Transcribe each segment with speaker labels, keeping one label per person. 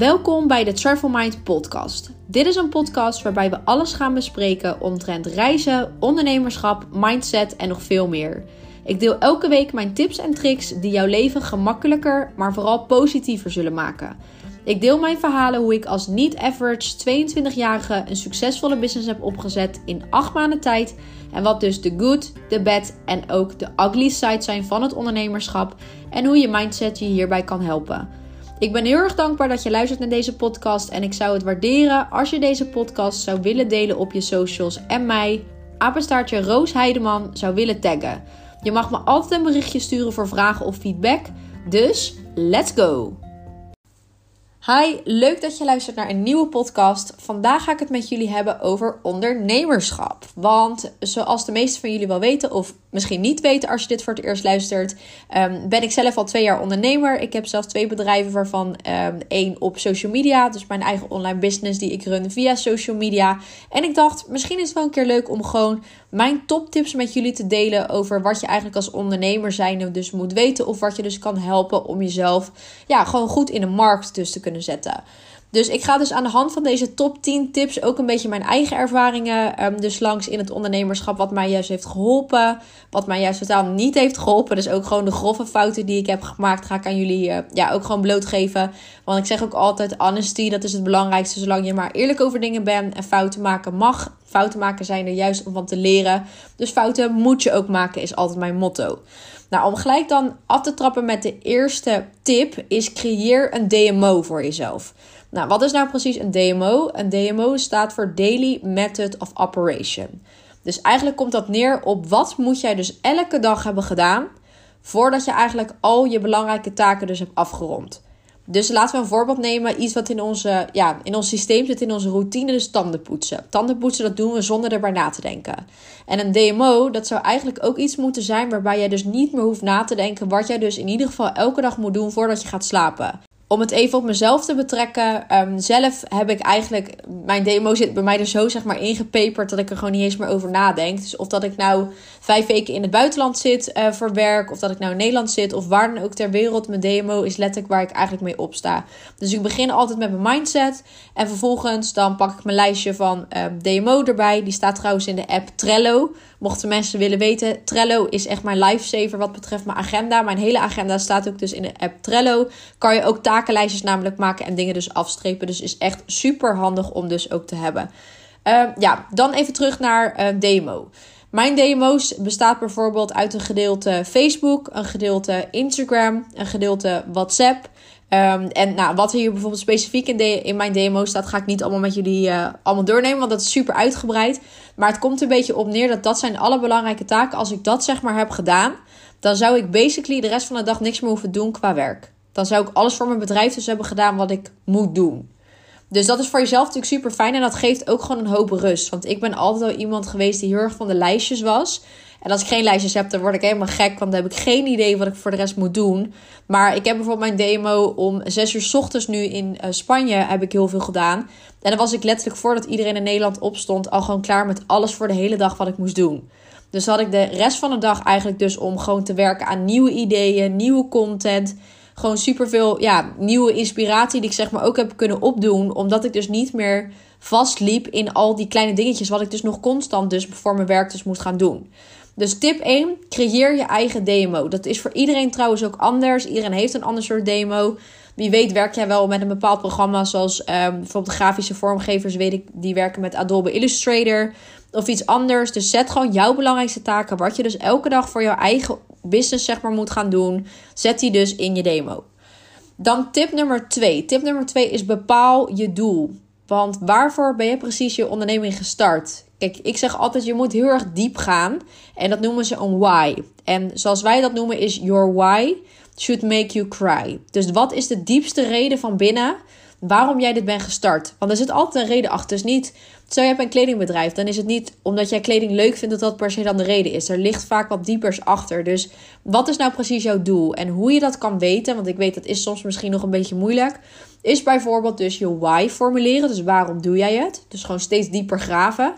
Speaker 1: Welkom bij de Travel Mind podcast. Dit is een podcast waarbij we alles gaan bespreken omtrent reizen, ondernemerschap, mindset en nog veel meer. Ik deel elke week mijn tips en tricks die jouw leven gemakkelijker, maar vooral positiever zullen maken. Ik deel mijn verhalen hoe ik als niet-average 22-jarige een succesvolle business heb opgezet in 8 maanden tijd. En wat dus de good, de bad en ook de ugly side zijn van het ondernemerschap. En hoe je mindset je hierbij kan helpen. Ik ben heel erg dankbaar dat je luistert naar deze podcast. En ik zou het waarderen als je deze podcast zou willen delen op je socials. En mij, apenstaartje Roos Heideman, zou willen taggen. Je mag me altijd een berichtje sturen voor vragen of feedback. Dus, let's go! Hi, leuk dat je luistert naar een nieuwe podcast. Vandaag ga ik het met jullie hebben over ondernemerschap. Want zoals de meesten van jullie wel weten, of misschien niet weten als je dit voor het eerst luistert, um, ben ik zelf al twee jaar ondernemer. Ik heb zelf twee bedrijven, waarvan um, één op social media, dus mijn eigen online business die ik run via social media. En ik dacht, misschien is het wel een keer leuk om gewoon mijn toptips met jullie te delen over wat je eigenlijk als ondernemer zijnde dus moet weten. Of wat je dus kan helpen om jezelf ja, gewoon goed in de markt dus te kunnen zetten. Dus ik ga dus aan de hand van deze top 10 tips ook een beetje mijn eigen ervaringen um, dus langs in het ondernemerschap. Wat mij juist heeft geholpen. Wat mij juist totaal niet heeft geholpen. Dus ook gewoon de grove fouten die ik heb gemaakt ga ik aan jullie uh, ja, ook gewoon blootgeven. Want ik zeg ook altijd honesty, dat is het belangrijkste. Zolang je maar eerlijk over dingen bent en fouten maken mag. Fouten maken zijn er juist om van te leren. Dus fouten moet je ook maken is altijd mijn motto. Nou, om gelijk dan af te trappen met de eerste tip is creëer een DMO voor jezelf. Nou, wat is nou precies een DMO? Een DMO staat voor Daily Method of Operation. Dus eigenlijk komt dat neer op wat moet jij dus elke dag hebben gedaan voordat je eigenlijk al je belangrijke taken dus hebt afgerond. Dus laten we een voorbeeld nemen. Iets wat in, onze, ja, in ons systeem zit, in onze routine, dus tandenpoetsen. Tandenpoetsen, dat doen we zonder erbij na te denken. En een DMO, dat zou eigenlijk ook iets moeten zijn waarbij jij dus niet meer hoeft na te denken. Wat jij dus in ieder geval elke dag moet doen voordat je gaat slapen om het even op mezelf te betrekken. Um, zelf heb ik eigenlijk. Mijn demo zit bij mij er zo zeg maar ingepeperd dat ik er gewoon niet eens meer over nadenk. Dus of dat ik nou vijf weken in het buitenland zit uh, voor werk. Of dat ik nou in Nederland zit. Of waar dan ook ter wereld. Mijn demo is letterlijk waar ik eigenlijk mee opsta. Dus ik begin altijd met mijn mindset. En vervolgens dan pak ik mijn lijstje van um, ehm, DMO erbij. Die staat trouwens in de app Trello. Mochten mensen willen weten, Trello is echt mijn lifesaver wat betreft mijn agenda. Mijn hele agenda staat ook dus in de app Trello. Kan je ook takenlijstjes namelijk maken en dingen dus afstrepen. Dus is echt super handig om dus ook te hebben. Uh, ja, dan even terug naar uh, demo. Mijn demo's bestaat bijvoorbeeld uit een gedeelte Facebook, een gedeelte Instagram, een gedeelte WhatsApp. Um, en nou, wat hier bijvoorbeeld specifiek in, in mijn demo staat, ga ik niet allemaal met jullie uh, allemaal doornemen, want dat is super uitgebreid. Maar het komt een beetje op neer dat dat zijn alle belangrijke taken. Als ik dat zeg maar heb gedaan, dan zou ik basically de rest van de dag niks meer hoeven doen qua werk. Dan zou ik alles voor mijn bedrijf dus hebben gedaan wat ik moet doen. Dus dat is voor jezelf natuurlijk super fijn en dat geeft ook gewoon een hoop rust. Want ik ben altijd al iemand geweest die heel erg van de lijstjes was. En als ik geen lijstjes heb, dan word ik helemaal gek. Want dan heb ik geen idee wat ik voor de rest moet doen. Maar ik heb bijvoorbeeld mijn demo om 6 uur s ochtends nu in uh, Spanje heb ik heel veel gedaan. En dan was ik letterlijk voordat iedereen in Nederland opstond al gewoon klaar met alles voor de hele dag wat ik moest doen. Dus had ik de rest van de dag eigenlijk dus om gewoon te werken aan nieuwe ideeën, nieuwe content. Gewoon superveel ja, nieuwe inspiratie die ik zeg maar ook heb kunnen opdoen. Omdat ik dus niet meer vastliep in al die kleine dingetjes wat ik dus nog constant dus voor mijn werk dus moest gaan doen. Dus tip 1, creëer je eigen demo. Dat is voor iedereen trouwens ook anders. Iedereen heeft een ander soort demo. Wie weet werk jij wel met een bepaald programma, zoals um, bijvoorbeeld grafische vormgevers, weet ik, die werken met Adobe Illustrator of iets anders. Dus zet gewoon jouw belangrijkste taken, wat je dus elke dag voor jouw eigen business zeg maar moet gaan doen, zet die dus in je demo. Dan tip nummer 2. Tip nummer 2 is bepaal je doel. Want waarvoor ben je precies je onderneming gestart? Kijk, ik zeg altijd, je moet heel erg diep gaan. En dat noemen ze een why. En zoals wij dat noemen is your why should make you cry. Dus wat is de diepste reden van binnen waarom jij dit bent gestart? Want er zit altijd een reden achter. Dus niet, stel je hebt een kledingbedrijf, dan is het niet omdat jij kleding leuk vindt dat dat per se dan de reden is. Er ligt vaak wat diepers achter. Dus wat is nou precies jouw doel? En hoe je dat kan weten, want ik weet dat is soms misschien nog een beetje moeilijk, is bijvoorbeeld dus je why formuleren. Dus waarom doe jij het? Dus gewoon steeds dieper graven.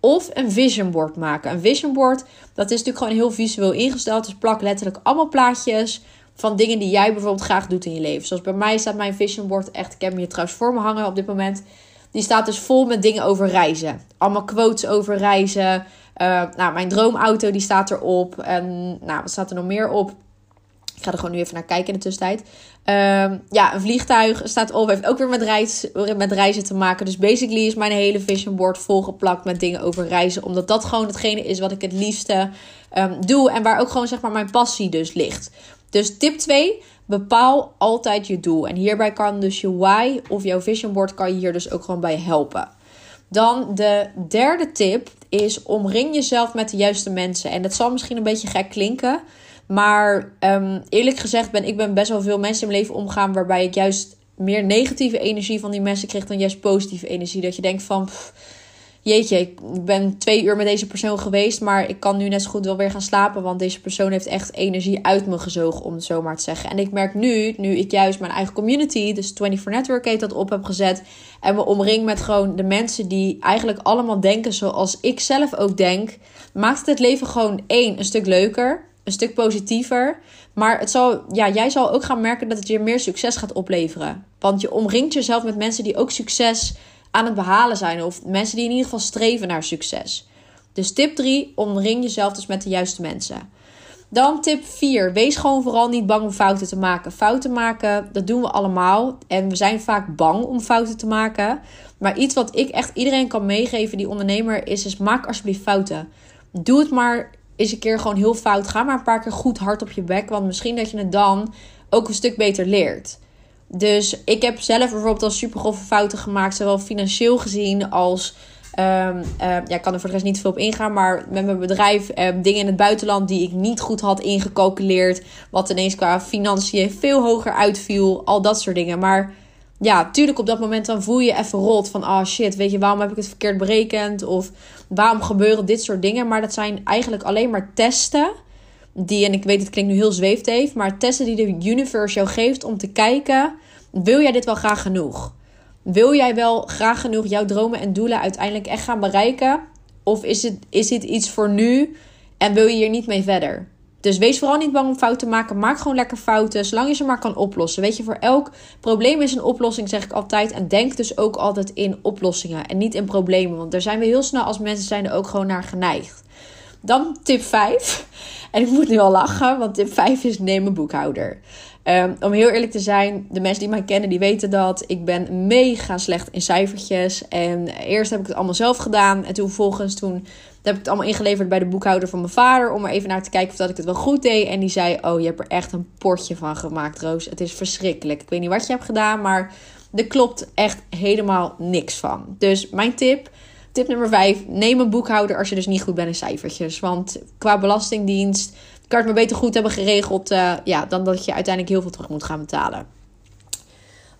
Speaker 1: Of een vision board maken. Een vision board, dat is natuurlijk gewoon heel visueel ingesteld. Dus plak letterlijk allemaal plaatjes van dingen die jij bijvoorbeeld graag doet in je leven. Zoals bij mij staat mijn vision board echt, ik heb hem hier trouwens voor me hangen op dit moment. Die staat dus vol met dingen over reizen. Allemaal quotes over reizen. Uh, nou, mijn droomauto die staat erop. En nou, wat staat er nog meer op? Ik ga er gewoon nu even naar kijken in de tussentijd. Um, ja, een vliegtuig staat op. Heeft ook weer met, met reizen te maken. Dus basically is mijn hele vision board volgeplakt met dingen over reizen. Omdat dat gewoon hetgene is wat ik het liefste um, doe. En waar ook gewoon zeg maar mijn passie dus ligt. Dus tip 2. Bepaal altijd je doel. En hierbij kan dus je why of jouw vision board kan je hier dus ook gewoon bij helpen. Dan de derde tip is omring jezelf met de juiste mensen. En dat zal misschien een beetje gek klinken. Maar um, eerlijk gezegd ben ik ben best wel veel mensen in mijn leven omgaan waarbij ik juist meer negatieve energie van die mensen kreeg dan juist positieve energie. Dat je denkt van, jeetje, ik ben twee uur met deze persoon geweest, maar ik kan nu net zo goed wel weer gaan slapen, want deze persoon heeft echt energie uit me gezogen, om het zo maar te zeggen. En ik merk nu, nu ik juist mijn eigen community, dus 24 Network heet dat, op heb gezet en me omring met gewoon de mensen die eigenlijk allemaal denken zoals ik zelf ook denk, maakt het het leven gewoon één, een stuk leuker een stuk positiever. Maar het zal, ja, jij zal ook gaan merken dat het je meer succes gaat opleveren. Want je omringt jezelf met mensen die ook succes aan het behalen zijn. Of mensen die in ieder geval streven naar succes. Dus tip 3, omring jezelf dus met de juiste mensen. Dan tip 4, wees gewoon vooral niet bang om fouten te maken. Fouten maken, dat doen we allemaal. En we zijn vaak bang om fouten te maken. Maar iets wat ik echt iedereen kan meegeven die ondernemer is, is maak alsjeblieft fouten. Doe het maar is een keer gewoon heel fout. Ga maar een paar keer goed hard op je bek. Want misschien dat je het dan ook een stuk beter leert. Dus ik heb zelf bijvoorbeeld al super grove fouten gemaakt. Zowel financieel gezien als. Um, ja, ik kan er voor de rest niet veel op ingaan. Maar met mijn bedrijf um, dingen in het buitenland die ik niet goed had ingecalculeerd. Wat ineens qua financiën veel hoger uitviel. Al dat soort dingen. Maar ja, tuurlijk op dat moment dan voel je even rot van... ah oh shit, weet je, waarom heb ik het verkeerd berekend? Of waarom gebeuren dit soort dingen? Maar dat zijn eigenlijk alleen maar testen... die, en ik weet het klinkt nu heel zweefteef... maar testen die de universe jou geeft om te kijken... wil jij dit wel graag genoeg? Wil jij wel graag genoeg jouw dromen en doelen uiteindelijk echt gaan bereiken? Of is, het, is dit iets voor nu en wil je hier niet mee verder? Dus wees vooral niet bang om fouten te maken. Maak gewoon lekker fouten, zolang je ze maar kan oplossen. Weet je, voor elk probleem is een oplossing, zeg ik altijd. En denk dus ook altijd in oplossingen en niet in problemen. Want daar zijn we heel snel als mensen zijn er ook gewoon naar geneigd. Dan tip 5. En ik moet nu al lachen, want tip 5 is neem een boekhouder. Um, om heel eerlijk te zijn, de mensen die mij kennen, die weten dat. Ik ben mega slecht in cijfertjes. En eerst heb ik het allemaal zelf gedaan. En toen volgens toen heb ik het allemaal ingeleverd bij de boekhouder van mijn vader. Om er even naar te kijken of dat ik het wel goed deed. En die zei, oh, je hebt er echt een potje van gemaakt, Roos. Het is verschrikkelijk. Ik weet niet wat je hebt gedaan, maar er klopt echt helemaal niks van. Dus mijn tip... Tip nummer 5. Neem een boekhouder als je dus niet goed bent in cijfertjes. Want qua belastingdienst kan het maar beter goed hebben geregeld. Uh, ja, dan dat je uiteindelijk heel veel terug moet gaan betalen.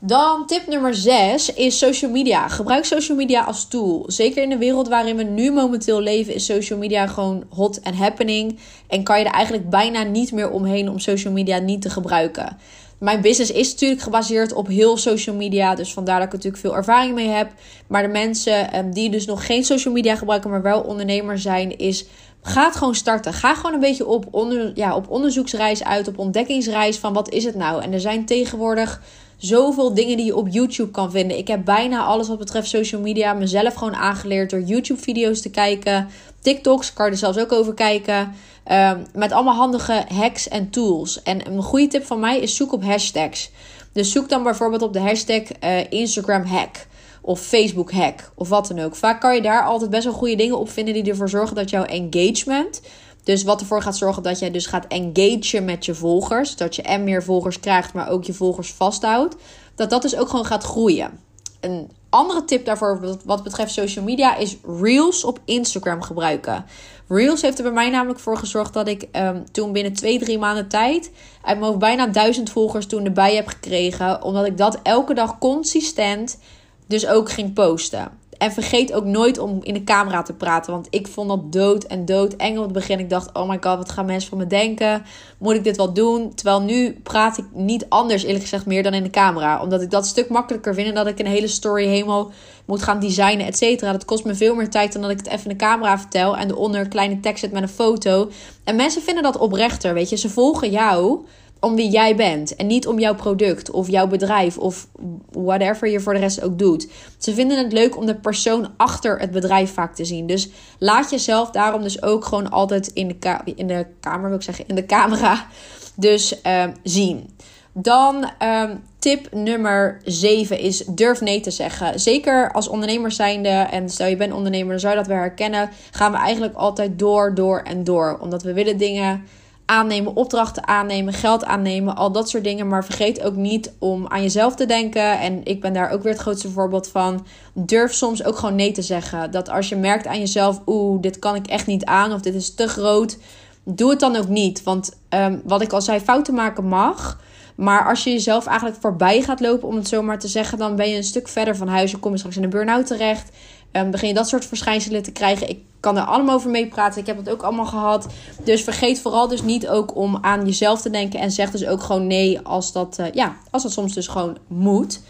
Speaker 1: Dan tip nummer 6 is social media. Gebruik social media als tool. Zeker in de wereld waarin we nu momenteel leven, is social media gewoon hot and happening. En kan je er eigenlijk bijna niet meer omheen om social media niet te gebruiken. Mijn business is natuurlijk gebaseerd op heel social media. Dus vandaar dat ik natuurlijk veel ervaring mee heb. Maar de mensen ehm, die dus nog geen social media gebruiken, maar wel ondernemer zijn, is Ga gewoon starten. Ga gewoon een beetje op, onder, ja, op onderzoeksreis uit, op ontdekkingsreis van wat is het nou. En er zijn tegenwoordig zoveel dingen die je op YouTube kan vinden. Ik heb bijna alles wat betreft social media mezelf gewoon aangeleerd door YouTube-video's te kijken. TikToks kan je er zelfs ook over kijken. Ehm, met allemaal handige hacks en tools. En een goede tip van mij is zoek op hashtags. Dus zoek dan bijvoorbeeld op de hashtag uh, Instagram hack of Facebook hack of wat dan ook. Vaak kan je daar altijd best wel goede dingen op vinden die ervoor zorgen dat jouw engagement, dus wat ervoor gaat zorgen dat jij dus gaat engagen met je volgers, dat je en meer volgers krijgt, maar ook je volgers vasthoudt, dat dat dus ook gewoon gaat groeien. Een andere tip daarvoor wat betreft social media is Reels op Instagram gebruiken. Reels heeft er bij mij namelijk voor gezorgd dat ik um, toen binnen 2, 3 maanden tijd uit bijna 1000 volgers toen erbij heb gekregen. Omdat ik dat elke dag consistent dus ook ging posten. En vergeet ook nooit om in de camera te praten. Want ik vond dat dood en dood eng op het begin. Ik dacht, oh my god, wat gaan mensen van me denken? Moet ik dit wel doen? Terwijl nu praat ik niet anders, eerlijk gezegd, meer dan in de camera. Omdat ik dat stuk makkelijker vind. En dat ik een hele story helemaal moet gaan designen, et cetera. Dat kost me veel meer tijd dan dat ik het even in de camera vertel. En eronder kleine tekst zet met een foto. En mensen vinden dat oprechter, weet je. Ze volgen jou om wie jij bent. En niet om jouw product of jouw bedrijf of whatever je voor de rest ook doet. Ze vinden het leuk om de persoon achter het bedrijf vaak te zien. Dus laat jezelf daarom dus ook gewoon altijd in de, in de kamer, wil ik zeggen, in de camera dus uh, zien. Dan um, tip nummer 7 is durf nee te zeggen. Zeker als ondernemer zijnde, en stel je bent ondernemer, dan zou je dat weer herkennen. Gaan we eigenlijk altijd door, door en door. Omdat we willen dingen aannemen, opdrachten aannemen, geld aannemen, al dat soort dingen. Maar vergeet ook niet om aan jezelf te denken. En ik ben daar ook weer het grootste voorbeeld van. Durf soms ook gewoon nee te zeggen. Dat als je merkt aan jezelf, oeh, dit kan ik echt niet aan of dit is te groot, doe het dan ook niet. Want um, wat ik al zei, fouten maken mag. Maar als je jezelf eigenlijk voorbij gaat lopen, om het zo maar te zeggen, dan ben je een stuk verder van huis. Je straks in een burn-out terecht. Um, begin je dat soort verschijnselen te krijgen. Ik kan er allemaal over meepraten. Ik heb het ook allemaal gehad. Dus vergeet vooral dus niet ook om aan jezelf te denken. En zeg dus ook gewoon nee als dat, uh, ja, als dat soms dus gewoon moet.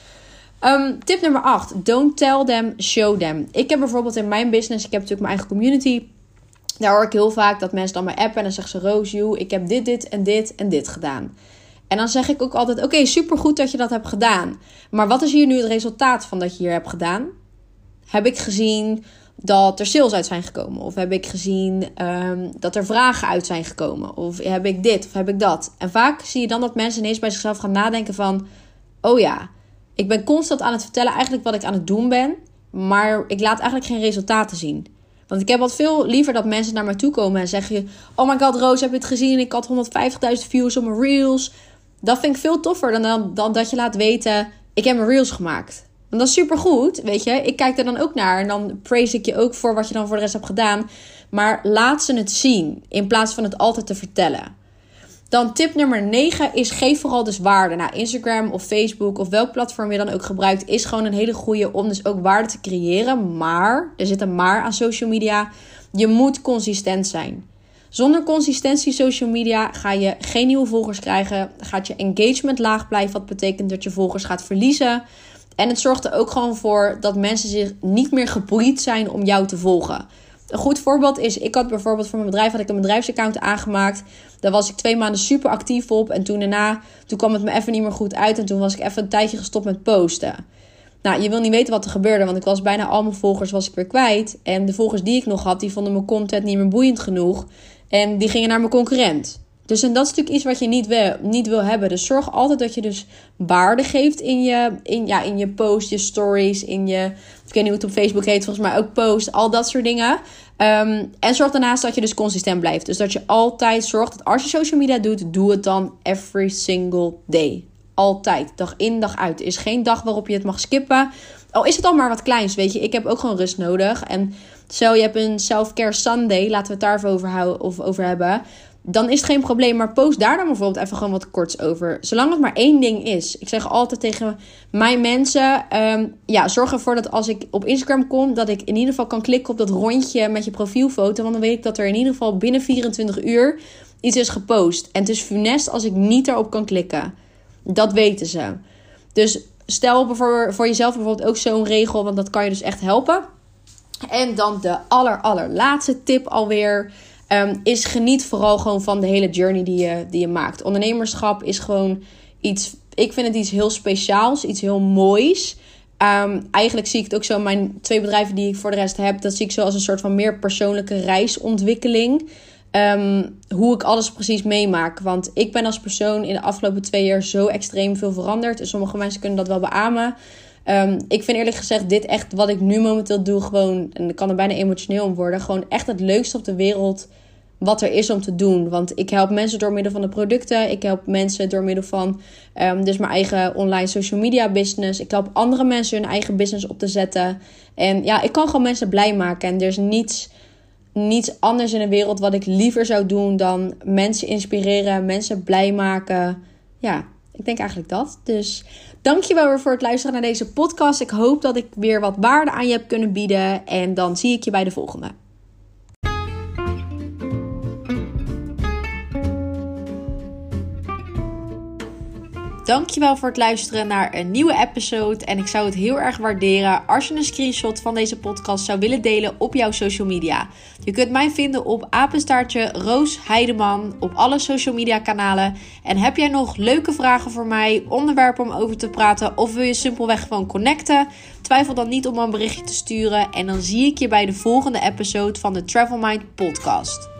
Speaker 1: Um, tip nummer 8. Don't tell them, show them. Ik heb bijvoorbeeld in mijn business, ik heb natuurlijk mijn eigen community. Daar hoor ik heel vaak dat mensen dan mij appen en dan zeggen ze... Roos, ik heb dit, dit en dit en dit gedaan. En dan zeg ik ook altijd: Oké, supergoed dat je dat hebt gedaan. Maar wat is hier nu het resultaat van dat je hier hebt gedaan? Heb ik gezien dat er sales uit zijn gekomen? Of heb ik gezien um, dat er vragen uit zijn gekomen? Of heb ik dit of heb ik dat? En vaak zie je dan dat mensen ineens bij zichzelf gaan nadenken: van, Oh ja, ik ben constant aan het vertellen eigenlijk wat ik aan het doen ben. Maar ik laat eigenlijk geen resultaten zien. Want ik heb wat veel liever dat mensen naar mij toe komen en zeggen: Oh my god, Roos, heb je het gezien? Ik had 150.000 views op mijn reels. Dat vind ik veel toffer dan, dan, dan dat je laat weten: ik heb mijn reels gemaakt. Want dat is super goed, weet je. Ik kijk er dan ook naar en dan praise ik je ook voor wat je dan voor de rest hebt gedaan. Maar laat ze het zien in plaats van het altijd te vertellen. Dan tip nummer 9 is geef vooral dus waarde. Nou, Instagram of Facebook of welk platform je dan ook gebruikt, is gewoon een hele goede om dus ook waarde te creëren. Maar, er zit een maar aan social media, je moet consistent zijn. Zonder consistentie social media ga je geen nieuwe volgers krijgen. Gaat je engagement laag blijven, wat betekent dat je volgers gaat verliezen. En het zorgt er ook gewoon voor dat mensen zich niet meer geboeid zijn om jou te volgen. Een goed voorbeeld is, ik had bijvoorbeeld voor mijn bedrijf had ik een bedrijfsaccount aangemaakt. Daar was ik twee maanden super actief op. En toen daarna, toen kwam het me even niet meer goed uit. En toen was ik even een tijdje gestopt met posten. Nou, je wil niet weten wat er gebeurde, want ik was bijna al mijn volgers was ik weer kwijt. En de volgers die ik nog had, die vonden mijn content niet meer boeiend genoeg. En die gingen naar mijn concurrent. Dus en dat is natuurlijk iets wat je niet wil, niet wil hebben. Dus zorg altijd dat je dus waarde geeft in je, in, ja, in je post, je stories, in je... Ik weet niet hoe het op Facebook heet, volgens mij ook post. Al dat soort dingen. Um, en zorg daarnaast dat je dus consistent blijft. Dus dat je altijd zorgt dat als je social media doet, doe het dan every single day. Altijd. Dag in, dag uit. Er is geen dag waarop je het mag skippen. Al is het al maar wat kleins, weet je. Ik heb ook gewoon rust nodig. En Stel je hebt een self-care Sunday, laten we het daarover over hebben. Dan is het geen probleem, maar post daar dan bijvoorbeeld even gewoon wat korts over. Zolang het maar één ding is. Ik zeg altijd tegen mijn mensen: um, ja, zorg ervoor dat als ik op Instagram kom, dat ik in ieder geval kan klikken op dat rondje met je profielfoto. Want dan weet ik dat er in ieder geval binnen 24 uur iets is gepost. En het is funest als ik niet erop kan klikken. Dat weten ze. Dus stel voor, voor jezelf bijvoorbeeld ook zo'n regel, want dat kan je dus echt helpen. En dan de aller, allerlaatste tip alweer. Um, is geniet vooral gewoon van de hele journey die je, die je maakt. Ondernemerschap is gewoon iets. Ik vind het iets heel speciaals, iets heel moois. Um, eigenlijk zie ik het ook zo. Mijn twee bedrijven die ik voor de rest heb, dat zie ik zo als een soort van meer persoonlijke reisontwikkeling. Um, hoe ik alles precies meemaak. Want ik ben als persoon in de afgelopen twee jaar zo extreem veel veranderd. En sommige mensen kunnen dat wel beamen. Ik vind eerlijk gezegd dit echt wat ik nu momenteel doe gewoon... en ik kan er bijna emotioneel om worden... gewoon echt het leukste op de wereld wat er is om te doen. Want ik help mensen door middel van de producten. Ik help mensen door middel van um, dus mijn eigen online social media business. Ik help andere mensen hun eigen business op te zetten. En ja, ik kan gewoon mensen blij maken. En er is niets, niets anders in de wereld wat ik liever zou doen dan mensen inspireren, mensen blij maken. Ja, ik denk eigenlijk dat. Dus dankjewel weer voor het luisteren naar deze podcast. Ik hoop dat ik weer wat waarde aan je heb kunnen bieden. En dan zie ik je bij de volgende. Dankjewel voor het luisteren naar een nieuwe episode. En ik zou het heel erg waarderen als je een screenshot van deze podcast zou willen delen op jouw social media. Je kunt mij vinden op apenstaartje Roos Heideman op alle social media kanalen. En heb jij nog leuke vragen voor mij, onderwerpen om over te praten of wil je simpelweg gewoon connecten? Twijfel dan niet om een berichtje te sturen en dan zie ik je bij de volgende episode van de Travel Mind podcast.